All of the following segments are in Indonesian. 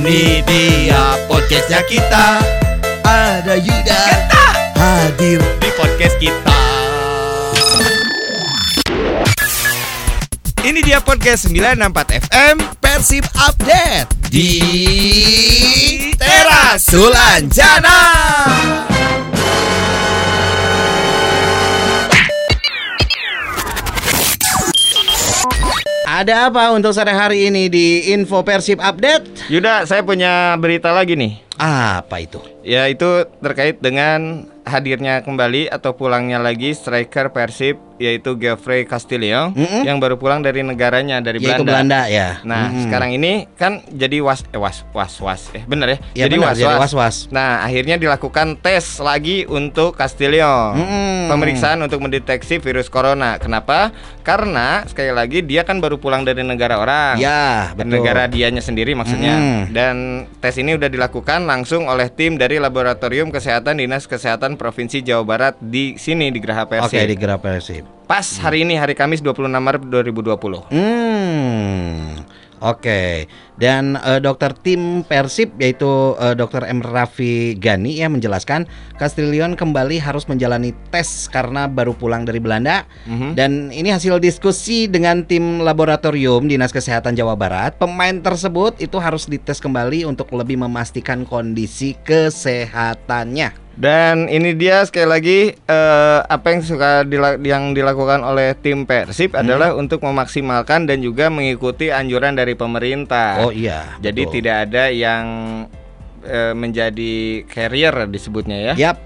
Ini dia podcastnya kita. Ada Yuda. Hadir di podcast kita. Ini dia podcast 964 FM Persib Update Di Teras. Sulanjana Ada apa untuk sore hari ini di Info Persib Update? Yuda, saya punya berita lagi nih. Apa itu? Ya itu terkait dengan hadirnya kembali atau pulangnya lagi striker Persib yaitu Geoffrey Castillo Mm-mm. yang baru pulang dari negaranya dari Yaitu Belanda. Belanda ya. Nah, Mm-mm. sekarang ini kan jadi was eh was was was eh bener ya? Ya, jadi benar, was jadi was. was-was. Nah, akhirnya dilakukan tes lagi untuk Castillo. Mm-mm. Pemeriksaan untuk mendeteksi virus corona. Kenapa? Karena sekali lagi dia kan baru pulang dari negara orang. Ya, betul. negara dianya sendiri maksudnya. Hmm. Dan tes ini udah dilakukan langsung oleh tim dari Laboratorium Kesehatan Dinas Kesehatan Provinsi Jawa Barat di sini di Geraha Persib. Oke, di Gera Persib. Pas hari ini hari Kamis 26 Maret 2020. Hmm. Oke, dan eh, dokter tim Persib yaitu eh, dokter M Raffi Gani ya menjelaskan Castillion kembali harus menjalani tes karena baru pulang dari Belanda Mhm. dan ini hasil diskusi dengan tim laboratorium Dinas Kesehatan Jawa Barat. Pemain tersebut itu harus dites kembali untuk lebih memastikan kondisi kesehatannya. Dan ini dia sekali lagi eh, apa yang suka dila- yang dilakukan oleh tim Persib Hmm. adalah untuk memaksimalkan dan juga mengikuti anjuran dari pemerintah. Oh iya. Jadi betul. tidak ada yang eh, menjadi carrier disebutnya ya. Yap.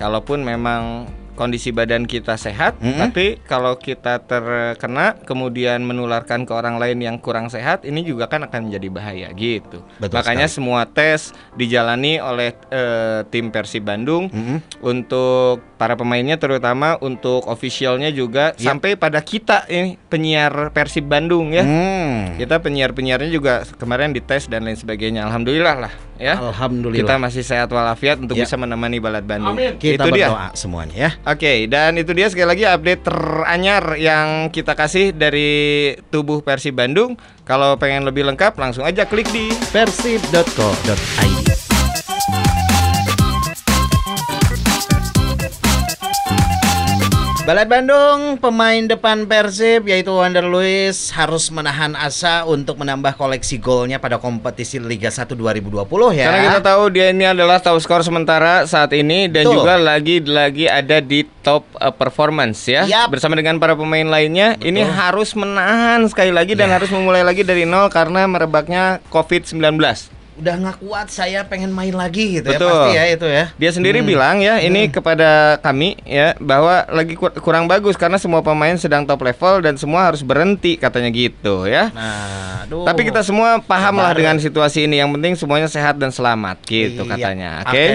Kalaupun memang kondisi badan kita sehat, Mm-mm. tapi kalau kita terkena kemudian menularkan ke orang lain yang kurang sehat, ini juga kan akan menjadi bahaya gitu. Betul Makanya sekali. semua tes dijalani oleh eh, tim Persib Bandung Mm-mm. untuk para pemainnya terutama untuk officialnya juga Yap. sampai pada kita ini penyiar Persib Bandung ya. Hmm. Kita penyiar-penyiarnya juga kemarin dites dan lain sebagainya. Alhamdulillah lah ya. Alhamdulillah. Kita masih sehat walafiat untuk Ya. bisa menemani Balad Bandung. Kita Itu dia. berdoa semuanya ya. Oke, dan itu dia sekali lagi update teranyar yang kita kasih dari tubuh Persib Bandung. Kalau pengen lebih lengkap langsung aja klik di persib.co.id. Balad Bandung, pemain depan Persib yaitu Wander Luis harus menahan asa untuk menambah koleksi golnya pada kompetisi Liga 1 2020 ya. Karena kita tahu dia ini adalah top skor sementara saat ini dan Betul. juga lagi-lagi ada di top uh, performance ya. Yap. Bersama dengan para pemain lainnya, ini harus menahan sekali lagi dan Ya. harus memulai lagi dari nol karena merebaknya COVID-19. Udah nggak kuat saya pengen main lagi gitu Betul. ya pasti ya itu ya. Dia sendiri Hmm. bilang ya ini kepada kami ya bahwa lagi kur- kurang bagus karena semua pemain sedang top level dan semua harus berhenti katanya gitu ya. Nah, aduh. Tapi kita semua paham lah dengan situasi ini. Yang penting semuanya sehat dan selamat gitu Iya. katanya. Oke.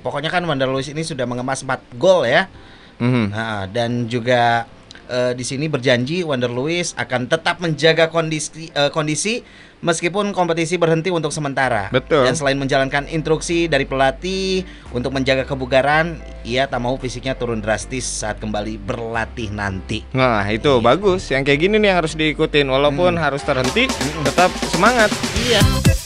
Pokoknya kan Wander Luis ini sudah mengemas 4 gol ya. Mhm. Nah, dan juga eh, di sini berjanji Wander Luis akan tetap menjaga kondisi eh, kondisi meskipun kompetisi berhenti untuk sementara. Betul. Dan selain menjalankan instruksi dari pelatih untuk menjaga kebugaran, ia tak mau fisiknya turun drastis saat kembali berlatih nanti. Nah itu bagus. Yang kayak gini nih yang harus diikutin. Walaupun harus terhenti, tetap semangat. Iya.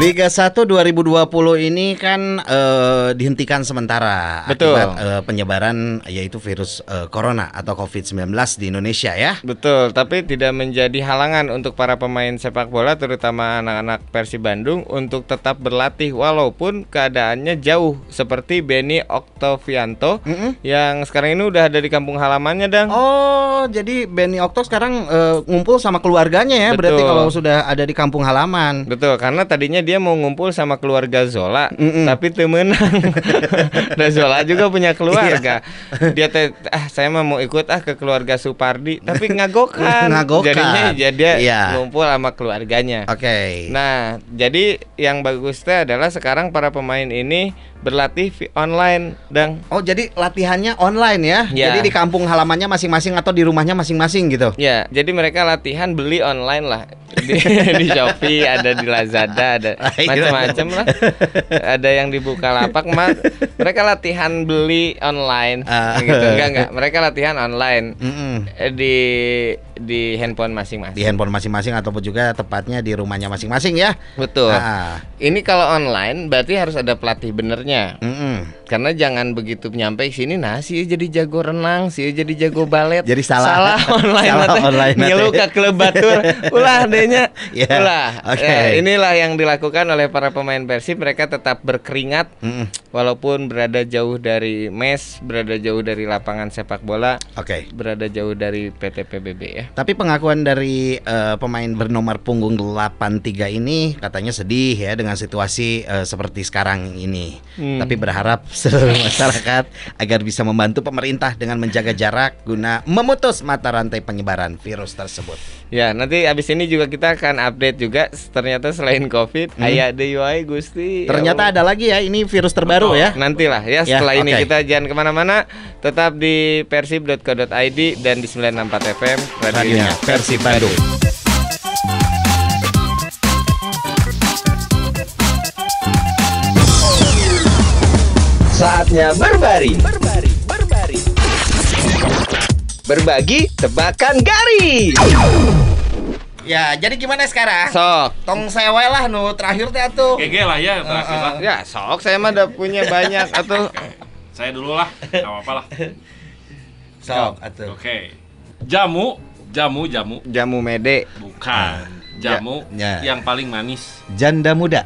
Liga 1 2020 ini kan eh, dihentikan sementara Betul. akibat eh, penyebaran yaitu virus eh, corona atau COVID-19 di Indonesia ya. Betul, tapi tidak menjadi halangan untuk para pemain sepak bola terutama anak-anak Persib Bandung untuk tetap berlatih walaupun keadaannya jauh seperti Benny Oktovianto Mm-mm. yang sekarang ini udah ada di kampung halamannya, Dang. Oh, jadi Benny Okto sekarang eh, ngumpul sama keluarganya ya. Berarti Betul. kalau sudah ada di kampung halaman. Betul, karena tadinya dia mau ngumpul sama keluarga Zola, Mm-mm. tapi temenan. Dan Zola juga punya keluarga. Iya. dia teh ah saya mah mau ikut ah ke keluarga Supardi, tapi ngagokan. Ngagokan. Jadinya jadi dia Iya. ngumpul sama keluarganya. Oke. Nah, jadi yang bagus teh adalah sekarang para pemain ini berlatih online dan Oh, jadi latihannya online ya. Ya. Jadi di kampung halamannya masing-masing atau di rumahnya masing-masing gitu. ya, jadi mereka latihan beli online lah. Di, di Shopee, ada di Lazada, ada. Macam-macam lah. Ada yang dibuka lapak mah mereka latihan beli online Ah. gitu. Enggak enggak, mereka latihan online Mm-mm. eh, di di handphone masing-masing. Di handphone masing-masing ataupun juga tepatnya di rumahnya masing-masing ya. Betul. Ah, Ini kalau online berarti harus ada pelatih benernya. mm-mm. Karena jangan begitu nyampe sini nah sih jadi jago renang, sih jadi jago balet. Jadi salah. Salah online. Salah nate. online. Ngilu ke klub batur. Ulah adanya. Ya, Ulah. oke. Ya, inilah yang dilakukan oleh para pemain Persib. Mereka tetap berkeringat Mm-mm. walaupun berada jauh dari mes, berada jauh dari lapangan sepak bola, Oke. berada jauh dari PT PBB ya. Tapi pengakuan dari eh, pemain bernomor punggung 83 ini katanya sedih ya dengan situasi eh, seperti sekarang ini. Hmm. Tapi berharap seluruh masyarakat agar bisa membantu pemerintah dengan menjaga jarak guna memutus mata rantai penyebaran virus tersebut. Ya, nanti abis ini juga kita akan update juga. Ternyata selain COVID, Hmm. aya deui wae Gusti. Ya Ternyata Allah. ada lagi ya ini virus terbaru ya. Nantilah ya Ya, setelah ini oke. kita jangan ke mana-mana Tetap di persib.co.id dan di 94 FM Radionya Persib Bandung. Saatnya berbaring Berbari, berbari Berbagi tebakan garis Ya, jadi gimana sekarang? Sok Tong sewe lah nu terakhir teh atuh. GG lah ya terakhir lah. Ya sok saya mah udah punya banyak Atau Saya dulu lah, nggak apa-apa lah. Sok atuh. Oke. Jamu, jamu, jamu. jamu mede Bukan. Jamu Ya, ya. yang paling manis. Janda muda.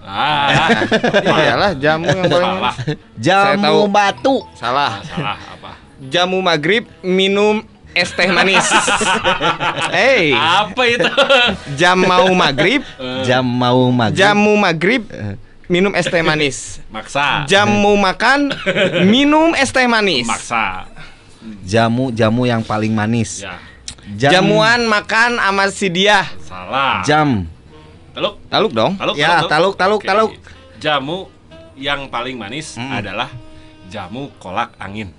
Ah, Iyalah jamu yang paling salah. Tahu. Jamu batu. Salah Salah apa? Jamu maghrib minum es teh manis Hey Apa itu? Jam mau maghrib Eh, Jam mau maghrib. Jamu maghrib minum es teh manis. maksa. Jamu makan minum es teh manis. Maksa. Jamu jamu yang paling manis. Ya, Jam- Jamuan makan sama si dia. salah. Jam. Taluk, Taluk dong. taluk, Ya, taluk, taluk, Oke. taluk. Jamu yang paling manis Hmm. adalah jamu kolak angin.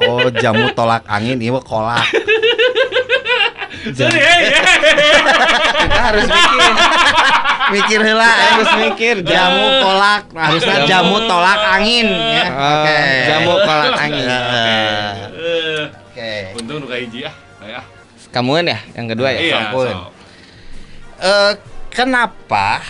Oh, jamu tolak angin ieu kolak. Sorry, hey, hey. Kita harus mikir. Mikir heula Kita eh. harus mikir. Jamu kolak, harusnya Jamu- jamu tolak angin ya. Oh, Oke. Jamu kolak angin. Ya. Eh, Oke. Untung udah hiji ah. Kayak. Kamuan ya yang kedua ya. Iya, sampun. so. Eh, kenapa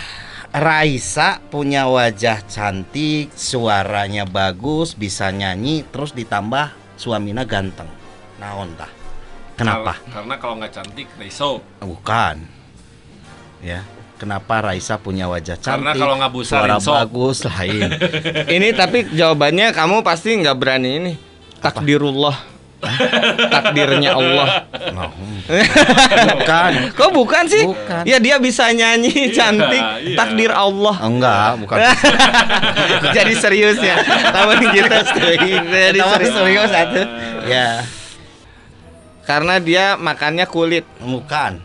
Raisa punya wajah cantik, suaranya bagus, bisa nyanyi, terus ditambah suaminya ganteng. Naon tah? Kenapa? Kal- Karena kalau nggak cantik, Reiso. Bukan. Ya. Kenapa Raisa punya wajah Karena cantik? kalau nggak busa, suara Rinso. bagus lain. Ini tapi jawabannya kamu pasti nggak berani ini. Takdirullah. Takdirnya Allah. Bukan. Kok bukan sih? Bukan. Ya dia bisa nyanyi Iya, cantik. iya. Takdir Allah. Enggak, bukan. Jadi serius ya. Tahun kita Jadi Tahu serius. serius satu. Ya, Karena dia makannya kulit. bukan.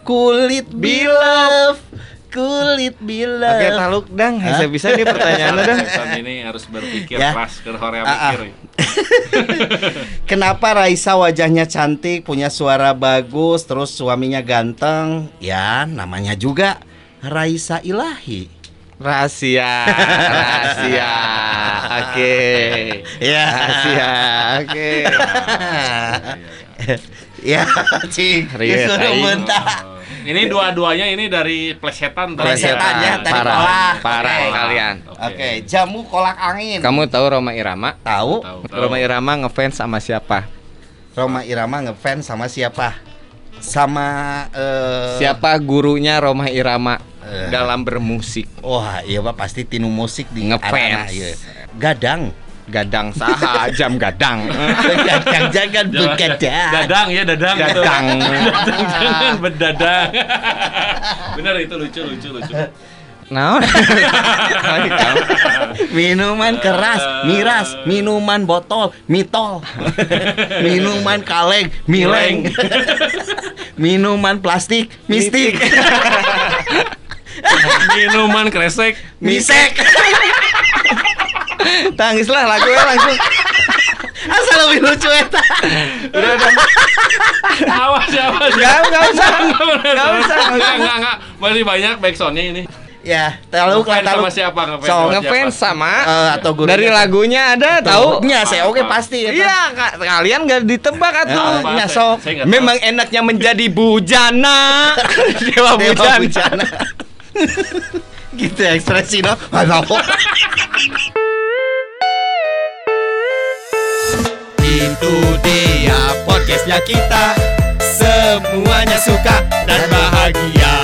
Kulit bilaf, kulit bilaf. Oke, taluk dang. Bisa bisa nih pertanyaannya dang. Ini harus berpikir Ya. keras ke Korea Ah, ah. mikir. Kenapa Raisa wajahnya cantik, punya suara bagus, terus suaminya ganteng? Ya, namanya juga Raisa Ilahi. Rahasia, rahasia. Oke. Ya. Rahasia. Oke. ya, cing. Riet, Disuruh aing. Ini dua-duanya ini dari plesetan tadi. Plesetan ya, tadi parah, kolak. parah Oke. kalian. Oke, jamu kolak angin. Kamu tahu Roma Irama? tahu? Tahu, tahu. Roma Irama ngefans sama siapa? Roma Irama ngefans sama siapa? Sama eh Siapa gurunya Roma Irama Eh. dalam bermusik? Wah, iya Pak pasti tinu musik di Ngefans. arana, iya. Gadang. Gadang saha jam gadang. Gadang jangan Jangan- begadang. Dadang ya, dadang. Dadang. Dadang, jangan berdadang. Bener itu lucu, lucu, lucu. Naon? Minuman keras, miras, minuman botol, mitol. minuman kaleng, mileng. minuman plastik, mistik. Minuman kresek. Misek. Tangislah lagunya langsung. Asal lebih lucu eta. Udah udah. Awas, awas. Enggak, enggak usah. Enggak usah. Enggak, enggak, enggak. Masih banyak backsoundnya ini. Ya, terlalu Ngefans terlalu sama siapa ngefans So, sama Ngefans sama Eh, atau gurunya dari lagunya ada tahu? Nya saya oke pasti ya. Iya, ka- kalian gak ditebak atuh. Apa? Nya, tahu. Memang enaknya menjadi bujana. Dewa. Bujana. gitu ya ekspresi no. Itu dia podcastnya kita Semuanya suka dan bahagia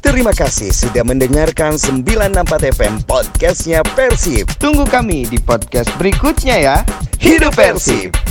Terima kasih sudah mendengarkan 964 FM podcastnya Persib. Tunggu kami di podcast berikutnya ya. Hidup Persib!